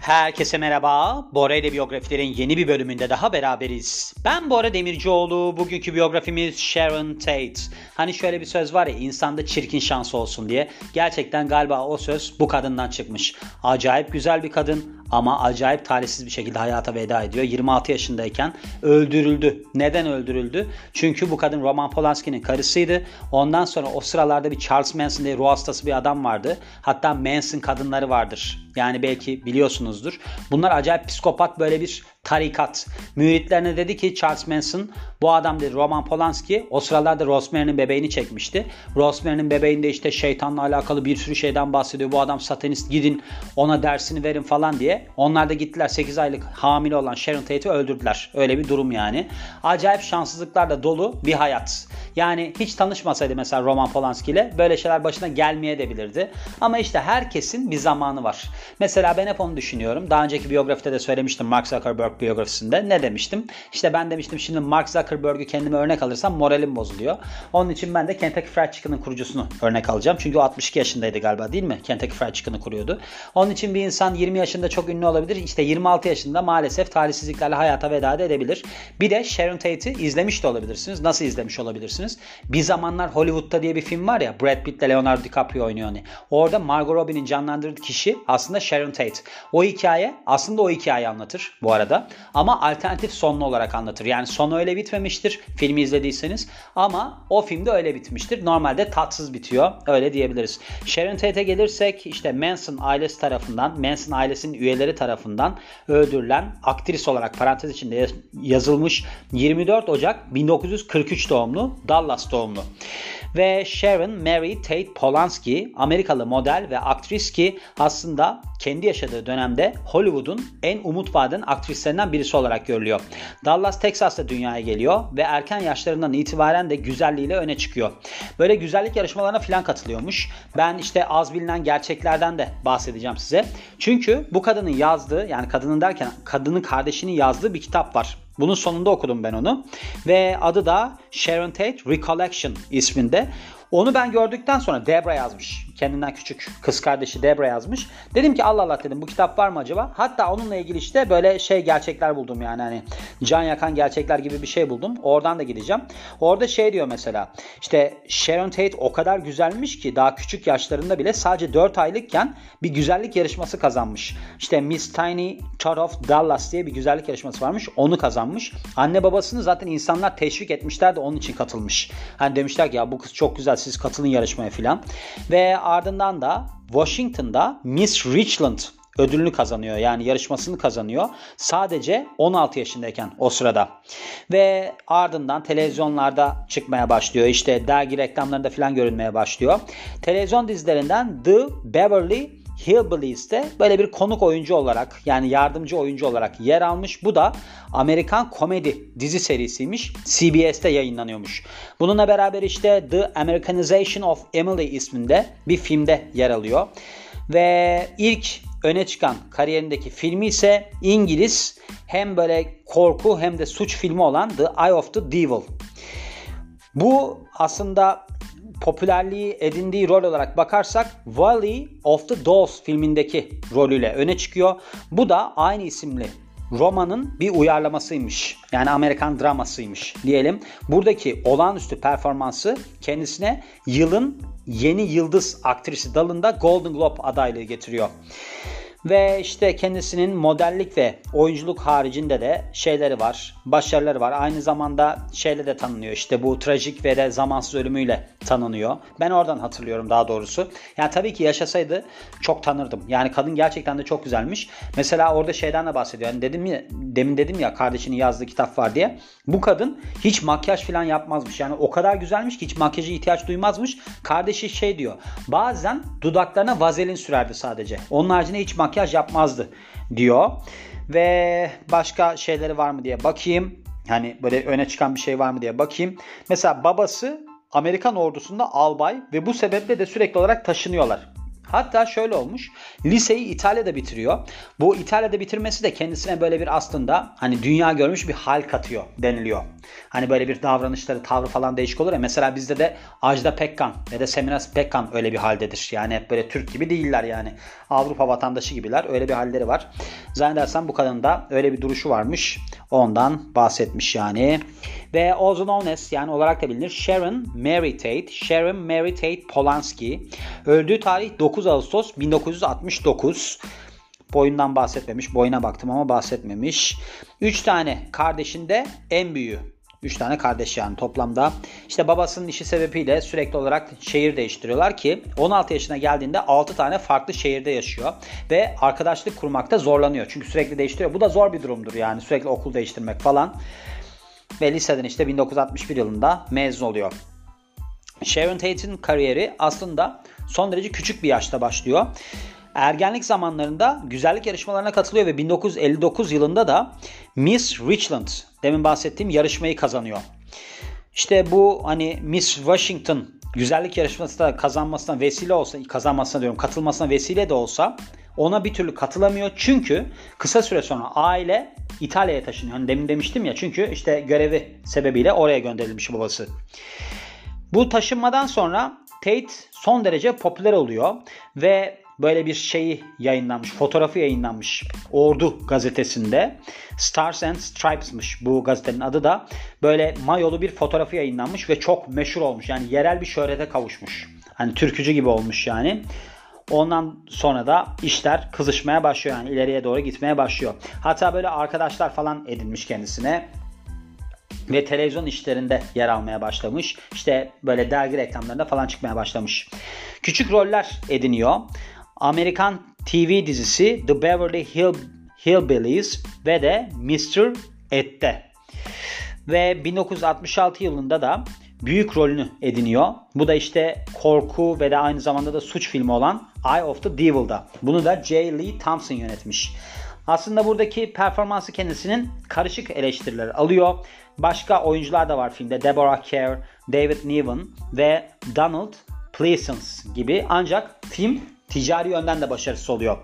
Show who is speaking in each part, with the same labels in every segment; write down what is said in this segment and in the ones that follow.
Speaker 1: Herkese merhaba. Bora ile biyografilerin yeni bir bölümünde daha beraberiz. Ben Bora Demircioğlu. Bugünkü biyografimiz Sharon Tate. Hani şöyle bir söz var ya insanda çirkin şans olsun diye. Gerçekten galiba o söz bu kadından çıkmış. Acayip güzel bir kadın ama acayip talihsiz bir şekilde hayata veda ediyor. 26 yaşındayken öldürüldü. Neden öldürüldü? Çünkü bu kadın Roman Polanski'nin karısıydı. Ondan sonra o sıralarda bir Charles Manson diye ruh hastası bir adam vardı. Hatta Manson kadınları vardır. Yani belki biliyorsunuzdur. Bunlar acayip psikopat böyle bir tarikat. Müritlerine dedi ki Charles Manson bu adam dedi Roman Polanski o sıralarda Rosemary'nin bebeğini çekmişti. Rosemary'nin bebeğinde işte şeytanla alakalı bir sürü şeyden bahsediyor. Bu adam satanist gidin ona dersini verin falan diye. Onlar da gittiler 8 aylık hamile olan Sharon Tate'i öldürdüler. Öyle bir durum yani. Acayip şanssızlıklarla dolu bir hayat. Yani hiç tanışmasaydı mesela Roman Polanski ile böyle şeyler başına gelmeye de bilirdi. Ama işte herkesin bir zamanı var. Mesela ben hep onu düşünüyorum. Daha önceki biyografide de söylemiştim Mark Zuckerberg biyografisinde. Ne demiştim? İşte ben demiştim şimdi Mark Zuckerberg'ü kendime örnek alırsam moralim bozuluyor. Onun için ben de Kentucky Fried Chicken'ın kurucusunu örnek alacağım. Çünkü o 62 yaşındaydı galiba değil mi? Kentucky Fried Chicken'ı kuruyordu. Onun için bir insan 20 yaşında çok ünlü olabilir. İşte 26 yaşında maalesef talihsizliklerle hayata veda edebilir. Bir de Sharon Tate'i izlemiş de olabilirsiniz. Nasıl izlemiş olabilirsiniz? Bir zamanlar Hollywood'da diye bir film var ya Brad Pitt ile Leonardo DiCaprio oynuyor hani. Orada Margot Robbie'nin canlandırdığı kişi aslında Sharon Tate. O hikaye aslında o hikayeyi anlatır bu arada. Ama alternatif sonlu olarak anlatır. Yani sonu öyle bitmemiştir filmi izlediyseniz. Ama o filmde öyle bitmiştir. Normalde tatsız bitiyor. Öyle diyebiliriz. Sharon Tate'e gelirsek işte Manson ailesi tarafından, Manson ailesinin üyeleri tarafından öldürülen aktris olarak parantez içinde yazılmış 24 Ocak 1943 doğumlu Dallas doğumlu. Ve Sharon Mary Tate Polanski Amerikalı model ve aktris ki aslında kendi yaşadığı dönemde Hollywood'un en umut vaden aktrislerinden birisi olarak görülüyor. Dallas, Texas'ta dünyaya geliyor ve erken yaşlarından itibaren de güzelliğiyle öne çıkıyor. Böyle güzellik yarışmalarına falan katılıyormuş. Ben işte az bilinen gerçeklerden de bahsedeceğim size. Çünkü bu kadının yazdığı yani kadının derken kadının kardeşinin yazdığı bir kitap var. Bunun sonunda okudum ben onu. Ve adı da Sharon Tate Recollection isminde. Onu ben gördükten sonra Debra yazmış. Kendinden küçük kız kardeşi Debra yazmış. Dedim ki Allah Allah dedim bu kitap var mı acaba? Hatta onunla ilgili işte böyle şey gerçekler buldum yani hani can yakan gerçekler gibi bir şey buldum. Oradan da gideceğim. Orada şey diyor mesela işte Sharon Tate o kadar güzelmiş ki daha küçük yaşlarında bile sadece 4 aylıkken bir güzellik yarışması kazanmış. İşte Miss Tiny Tot of Dallas diye bir güzellik yarışması varmış. Onu kazanmış. Anne babasını zaten insanlar teşvik etmişler de onun için katılmış. Hani demişler ki ya bu kız çok güzel siz katılın yarışmaya filan. Ve ardından da Washington'da Miss Richland ödülünü kazanıyor. Yani yarışmasını kazanıyor. Sadece 16 yaşındayken o sırada. Ve ardından televizyonlarda çıkmaya başlıyor. İşte dergi reklamlarında falan görünmeye başlıyor. Televizyon dizilerinden The Beverly Hillbillies'te böyle bir konuk oyuncu olarak yani yardımcı oyuncu olarak yer almış. Bu da Amerikan komedi dizi serisiymiş. CBS'te yayınlanıyormuş. Bununla beraber işte The Americanization of Emily isminde bir filmde yer alıyor. Ve ilk öne çıkan kariyerindeki filmi ise İngiliz hem böyle korku hem de suç filmi olan The Eye of the Devil. Bu aslında popülerliği edindiği rol olarak bakarsak Valley of the Dolls filmindeki rolüyle öne çıkıyor. Bu da aynı isimli romanın bir uyarlamasıymış. Yani Amerikan dramasıymış diyelim. Buradaki olağanüstü performansı kendisine yılın yeni yıldız aktrisi dalında Golden Globe adaylığı getiriyor. Ve işte kendisinin modellik ve oyunculuk haricinde de şeyleri var, başarıları var. Aynı zamanda şeyle de tanınıyor. İşte bu trajik ve de zamansız ölümüyle tanınıyor. Ben oradan hatırlıyorum daha doğrusu. Yani tabii ki yaşasaydı çok tanırdım. Yani kadın gerçekten de çok güzelmiş. Mesela orada şeyden de bahsediyor. Yani dedim ya, demin dedim ya kardeşinin yazdığı kitap var diye. Bu kadın hiç makyaj falan yapmazmış. Yani o kadar güzelmiş ki hiç makyaja ihtiyaç duymazmış. Kardeşi şey diyor. Bazen dudaklarına vazelin sürerdi sadece. Onun haricinde hiç makyaj makyaj yapmazdı diyor. Ve başka şeyleri var mı diye bakayım. Hani böyle öne çıkan bir şey var mı diye bakayım. Mesela babası Amerikan ordusunda albay ve bu sebeple de sürekli olarak taşınıyorlar. Hatta şöyle olmuş. Liseyi İtalya'da bitiriyor. Bu İtalya'da bitirmesi de kendisine böyle bir aslında hani dünya görmüş bir hal katıyor deniliyor. Hani böyle bir davranışları, tavrı falan değişik olur ya. Mesela bizde de Ajda Pekkan ve de Semiras Pekkan öyle bir haldedir. Yani hep böyle Türk gibi değiller yani. Avrupa vatandaşı gibiler. Öyle bir halleri var. Zannedersem bu kadının da öyle bir duruşu varmış. Ondan bahsetmiş yani. Ve also known as yani olarak da bilinir Sharon Mary Tate. Sharon Mary Tate Polanski. Öldüğü tarih 9 Ağustos 1969. Boyundan bahsetmemiş. Boyuna baktım ama bahsetmemiş. 3 tane kardeşinde en büyüğü. 3 tane kardeş yani toplamda. İşte babasının işi sebebiyle sürekli olarak şehir değiştiriyorlar ki 16 yaşına geldiğinde 6 tane farklı şehirde yaşıyor. Ve arkadaşlık kurmakta zorlanıyor. Çünkü sürekli değiştiriyor. Bu da zor bir durumdur yani sürekli okul değiştirmek falan. Ve liseden işte 1961 yılında mezun oluyor. Sharon Tate'in kariyeri aslında son derece küçük bir yaşta başlıyor. Ergenlik zamanlarında güzellik yarışmalarına katılıyor ve 1959 yılında da Miss Richland demin bahsettiğim yarışmayı kazanıyor. İşte bu hani Miss Washington güzellik yarışmasında kazanmasına vesile olsa, kazanmasına diyorum katılmasına vesile de olsa ona bir türlü katılamıyor. Çünkü kısa süre sonra aile İtalya'ya taşınıyor. Hani demin demiştim ya çünkü işte görevi sebebiyle oraya gönderilmiş babası. Bu taşınmadan sonra Tate son derece popüler oluyor ve böyle bir şeyi yayınlanmış, fotoğrafı yayınlanmış Ordu gazetesinde. Stars and Stripes'mış bu gazetenin adı da. Böyle mayolu bir fotoğrafı yayınlanmış ve çok meşhur olmuş. Yani yerel bir şöhrete kavuşmuş. Hani türkücü gibi olmuş yani. Ondan sonra da işler kızışmaya başlıyor yani ileriye doğru gitmeye başlıyor. Hatta böyle arkadaşlar falan edinmiş kendisine ve televizyon işlerinde yer almaya başlamış. İşte böyle dergi reklamlarında falan çıkmaya başlamış. Küçük roller ediniyor. Amerikan TV dizisi The Beverly Hill, Hillbillies ve de Mr. Ed'de. Ve 1966 yılında da büyük rolünü ediniyor. Bu da işte korku ve de aynı zamanda da suç filmi olan Eye of the Devil'da. Bunu da J. Lee Thompson yönetmiş. Aslında buradaki performansı kendisinin karışık eleştiriler alıyor. Başka oyuncular da var filmde. Deborah Kerr, David Niven ve Donald Pleasence gibi. Ancak film ticari yönden de başarısız oluyor.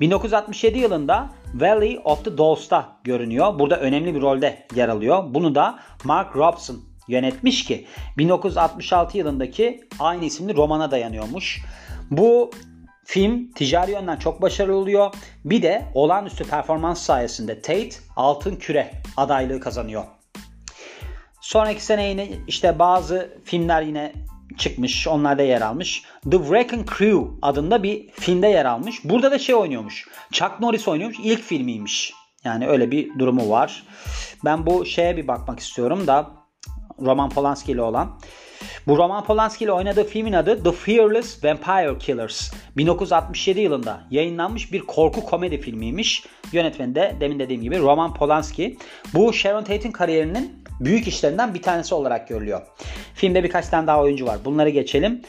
Speaker 1: 1967 yılında Valley of the Dolls'ta görünüyor. Burada önemli bir rolde yer alıyor. Bunu da Mark Robson yönetmiş ki 1966 yılındaki aynı isimli romana dayanıyormuş. Bu film ticari yönden çok başarılı oluyor. Bir de olağanüstü performans sayesinde Tate altın küre adaylığı kazanıyor. Sonraki sene yine işte bazı filmler yine çıkmış. Onlar da yer almış. The Wrecking Crew adında bir filmde yer almış. Burada da şey oynuyormuş. Chuck Norris oynuyormuş. İlk filmiymiş. Yani öyle bir durumu var. Ben bu şeye bir bakmak istiyorum da Roman Polanski ile olan. Bu Roman Polanski ile oynadığı filmin adı The Fearless Vampire Killers. 1967 yılında yayınlanmış bir korku komedi filmiymiş. Yönetmeni de demin dediğim gibi Roman Polanski. Bu Sharon Tate'in kariyerinin büyük işlerinden bir tanesi olarak görülüyor. Filmde birkaç tane daha oyuncu var. Bunları geçelim.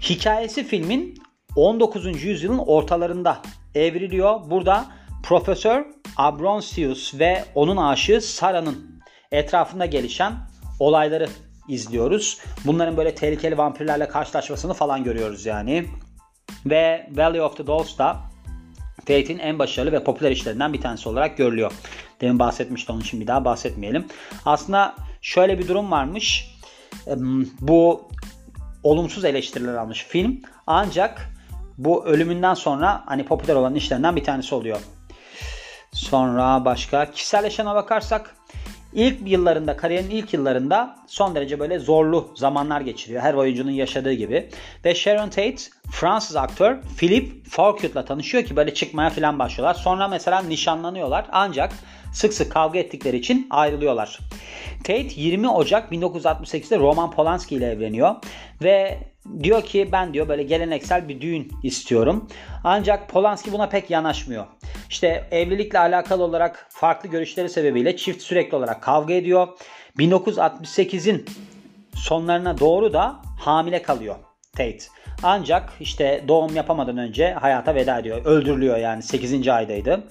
Speaker 1: Hikayesi filmin 19. yüzyılın ortalarında evriliyor. Burada Profesör Abronsius ve onun aşığı Sarah'nın etrafında gelişen olayları izliyoruz. Bunların böyle tehlikeli vampirlerle karşılaşmasını falan görüyoruz yani. Ve Valley of the Dolls da Fate'in en başarılı ve popüler işlerinden bir tanesi olarak görülüyor. Demin bahsetmiştim onun için bir daha bahsetmeyelim. Aslında şöyle bir durum varmış. Bu olumsuz eleştiriler almış film. Ancak bu ölümünden sonra hani popüler olan işlerinden bir tanesi oluyor. Sonra başka kişisel bakarsak İlk yıllarında, kariyerin ilk yıllarında son derece böyle zorlu zamanlar geçiriyor. Her oyuncunun yaşadığı gibi. Ve Sharon Tate Fransız aktör Philip Fourcade tanışıyor ki böyle çıkmaya falan başlıyorlar. Sonra mesela nişanlanıyorlar ancak sık sık kavga ettikleri için ayrılıyorlar. Tate 20 Ocak 1968'de Roman Polanski ile evleniyor ve diyor ki ben diyor böyle geleneksel bir düğün istiyorum. Ancak Polanski buna pek yanaşmıyor. İşte evlilikle alakalı olarak farklı görüşleri sebebiyle çift sürekli olarak kavga ediyor. 1968'in sonlarına doğru da hamile kalıyor Tate. Ancak işte doğum yapamadan önce hayata veda ediyor. Öldürülüyor yani 8. aydaydı.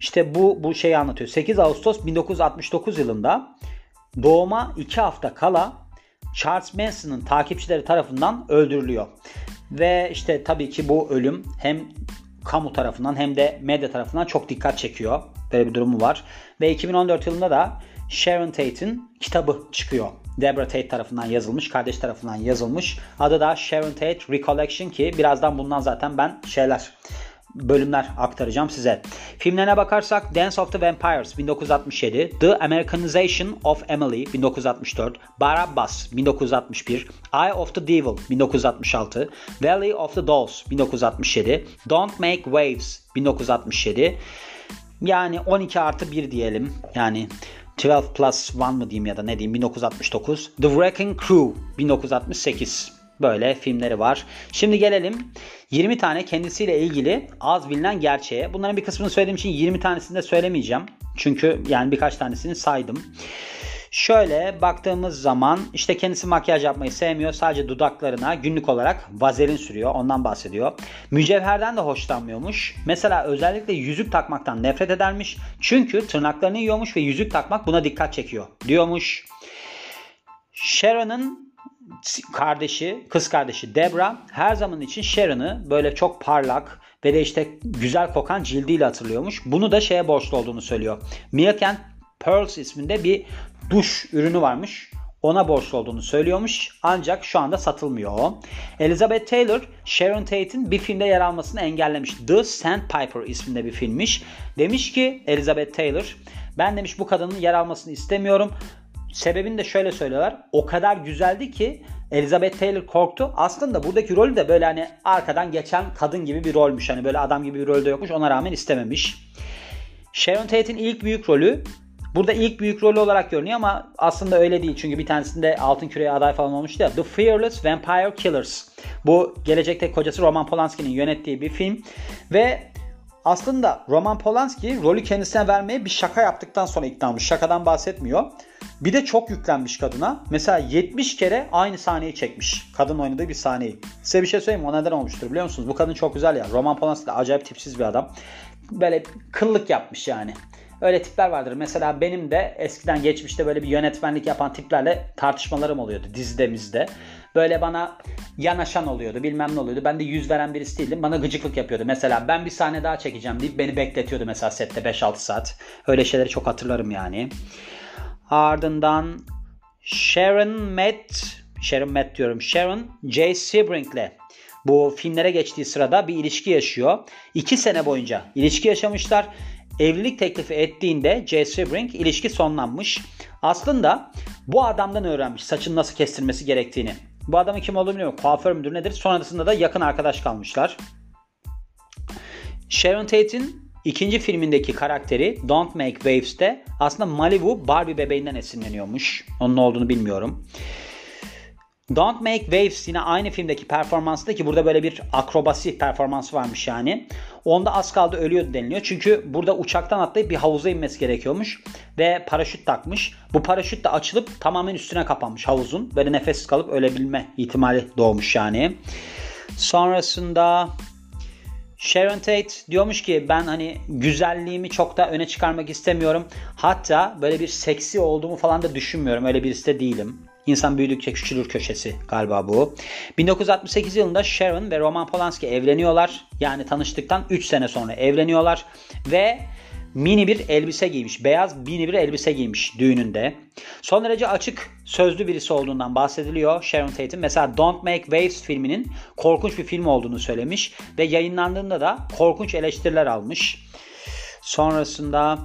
Speaker 1: İşte bu bu şeyi anlatıyor. 8 Ağustos 1969 yılında doğuma 2 hafta kala Charles Manson'ın takipçileri tarafından öldürülüyor. Ve işte tabii ki bu ölüm hem kamu tarafından hem de medya tarafından çok dikkat çekiyor. Böyle bir durumu var. Ve 2014 yılında da Sharon Tate'in kitabı çıkıyor. Deborah Tate tarafından yazılmış, kardeş tarafından yazılmış. Adı da Sharon Tate Recollection ki birazdan bundan zaten ben şeyler bölümler aktaracağım size. Filmlerine bakarsak Dance of the Vampires 1967, The Americanization of Emily 1964, Barabbas 1961, Eye of the Devil 1966, Valley of the Dolls 1967, Don't Make Waves 1967, yani 12 artı 1 diyelim. Yani 12 plus 1 mı diyeyim ya da ne diyeyim 1969. The Wrecking Crew 1968. Böyle filmleri var. Şimdi gelelim 20 tane kendisiyle ilgili az bilinen gerçeğe. Bunların bir kısmını söylediğim için 20 tanesini de söylemeyeceğim. Çünkü yani birkaç tanesini saydım. Şöyle baktığımız zaman işte kendisi makyaj yapmayı sevmiyor. Sadece dudaklarına günlük olarak vazelin sürüyor. Ondan bahsediyor. Mücevherden de hoşlanmıyormuş. Mesela özellikle yüzük takmaktan nefret edermiş. Çünkü tırnaklarını yiyormuş ve yüzük takmak buna dikkat çekiyor diyormuş. Sharon'ın kardeşi, kız kardeşi Debra her zaman için Sharon'ı böyle çok parlak ve de işte güzel kokan cildiyle hatırlıyormuş. Bunu da şeye borçlu olduğunu söylüyor. Milk Pearls isminde bir duş ürünü varmış. Ona borçlu olduğunu söylüyormuş. Ancak şu anda satılmıyor o. Elizabeth Taylor, Sharon Tate'in bir filmde yer almasını engellemiş. The Sandpiper isminde bir filmmiş. Demiş ki Elizabeth Taylor, ben demiş bu kadının yer almasını istemiyorum. Sebebini de şöyle söylüyorlar. O kadar güzeldi ki Elizabeth Taylor korktu. Aslında buradaki rolü de böyle hani arkadan geçen kadın gibi bir rolmüş. Hani böyle adam gibi bir rolde yokmuş. Ona rağmen istememiş. Sharon Tate'in ilk büyük rolü Burada ilk büyük rolü olarak görünüyor ama aslında öyle değil. Çünkü bir tanesinde Altın Küre'ye aday falan olmuştu ya. The Fearless Vampire Killers. Bu gelecekte kocası Roman Polanski'nin yönettiği bir film. Ve aslında Roman Polanski rolü kendisine vermeye bir şaka yaptıktan sonra ikna olmuş. Şakadan bahsetmiyor. Bir de çok yüklenmiş kadına. Mesela 70 kere aynı sahneyi çekmiş. Kadın oynadığı bir sahneyi. Size bir şey söyleyeyim? O neden olmuştur biliyor musunuz? Bu kadın çok güzel ya. Roman Polanski de acayip tipsiz bir adam. Böyle kıllık yapmış yani. Öyle tipler vardır. Mesela benim de eskiden geçmişte böyle bir yönetmenlik yapan tiplerle tartışmalarım oluyordu dizidemizde. Böyle bana yanaşan oluyordu bilmem ne oluyordu. Ben de yüz veren birisi değildim. Bana gıcıklık yapıyordu. Mesela ben bir sahne daha çekeceğim deyip beni bekletiyordu mesela sette 5-6 saat. Öyle şeyleri çok hatırlarım yani. Ardından Sharon Met Sharon Met diyorum. Sharon J. Sebrink'le bu filmlere geçtiği sırada bir ilişki yaşıyor. İki sene boyunca ilişki yaşamışlar. Evlilik teklifi ettiğinde J. Sebring ilişki sonlanmış. Aslında bu adamdan öğrenmiş saçını nasıl kestirmesi gerektiğini. Bu adamın kim olduğunu bilmiyorum. Kuaför müdür nedir? Sonrasında da yakın arkadaş kalmışlar. Sharon Tate'in ikinci filmindeki karakteri Don't Make Waves'te aslında Malibu Barbie bebeğinden esinleniyormuş. Onun olduğunu bilmiyorum. Don't Make Waves yine aynı filmdeki performansı ki burada böyle bir akrobasi performansı varmış yani. Onda az kaldı ölüyordu deniliyor. Çünkü burada uçaktan atlayıp bir havuza inmesi gerekiyormuş. Ve paraşüt takmış. Bu paraşüt de açılıp tamamen üstüne kapanmış havuzun. Böyle nefessiz kalıp ölebilme ihtimali doğmuş yani. Sonrasında Sharon Tate diyormuş ki ben hani güzelliğimi çok da öne çıkarmak istemiyorum. Hatta böyle bir seksi olduğumu falan da düşünmüyorum. Öyle birisi de değilim. İnsan büyüdükçe küçülür köşesi galiba bu. 1968 yılında Sharon ve Roman Polanski evleniyorlar. Yani tanıştıktan 3 sene sonra evleniyorlar. Ve mini bir elbise giymiş. Beyaz mini bir elbise giymiş düğününde. Son derece açık sözlü birisi olduğundan bahsediliyor Sharon Tate'in. Mesela Don't Make Waves filminin korkunç bir film olduğunu söylemiş. Ve yayınlandığında da korkunç eleştiriler almış. Sonrasında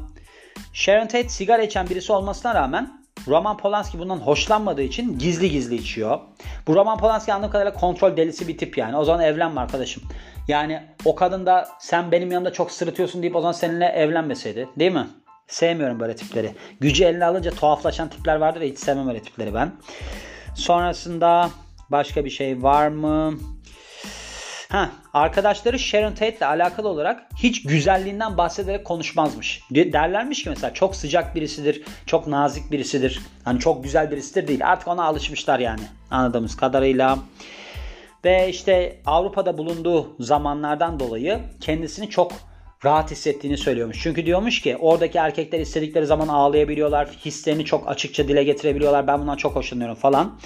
Speaker 1: Sharon Tate sigara içen birisi olmasına rağmen Roman Polanski bundan hoşlanmadığı için gizli gizli içiyor. Bu Roman Polanski anladığım kadarıyla kontrol delisi bir tip yani. O zaman evlenme arkadaşım. Yani o kadın da sen benim yanımda çok sırıtıyorsun deyip o zaman seninle evlenmeseydi. Değil mi? Sevmiyorum böyle tipleri. Gücü eline alınca tuhaflaşan tipler vardır ya hiç sevmem öyle tipleri ben. Sonrasında başka bir şey var mı? Ha, arkadaşları Sharon Tate ile alakalı olarak hiç güzelliğinden bahsederek konuşmazmış. Derlermiş ki mesela çok sıcak birisidir, çok nazik birisidir. Hani çok güzel birisidir değil. Artık ona alışmışlar yani anladığımız kadarıyla. Ve işte Avrupa'da bulunduğu zamanlardan dolayı kendisini çok rahat hissettiğini söylüyormuş. Çünkü diyormuş ki oradaki erkekler istedikleri zaman ağlayabiliyorlar. Hislerini çok açıkça dile getirebiliyorlar. Ben bundan çok hoşlanıyorum falan.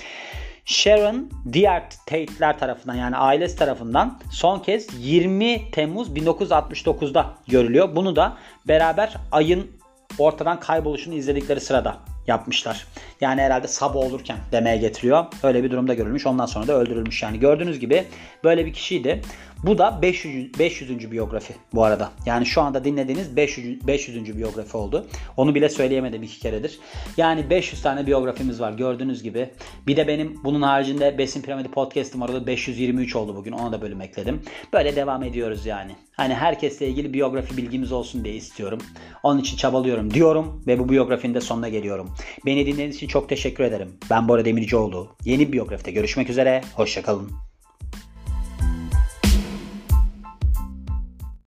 Speaker 1: Sharon diğer Tate'ler tarafından yani ailesi tarafından son kez 20 Temmuz 1969'da görülüyor. Bunu da beraber ayın ortadan kayboluşunu izledikleri sırada yapmışlar. Yani herhalde sabah olurken demeye getiriyor. Öyle bir durumda görülmüş. Ondan sonra da öldürülmüş. Yani gördüğünüz gibi böyle bir kişiydi. Bu da 500. 500. biyografi bu arada. Yani şu anda dinlediğiniz 500. 500. biyografi oldu. Onu bile söyleyemedim iki keredir. Yani 500 tane biyografimiz var gördüğünüz gibi. Bir de benim bunun haricinde Besin Piramidi podcast'ım var. O da 523 oldu bugün. Ona da bölüm ekledim. Böyle devam ediyoruz yani. Hani herkesle ilgili biyografi bilgimiz olsun diye istiyorum. Onun için çabalıyorum diyorum ve bu biyografinin de sonuna geliyorum. Beni dinlediğiniz için çok teşekkür ederim. Ben Bora Demircioğlu. Yeni biyografide görüşmek üzere. Hoşçakalın.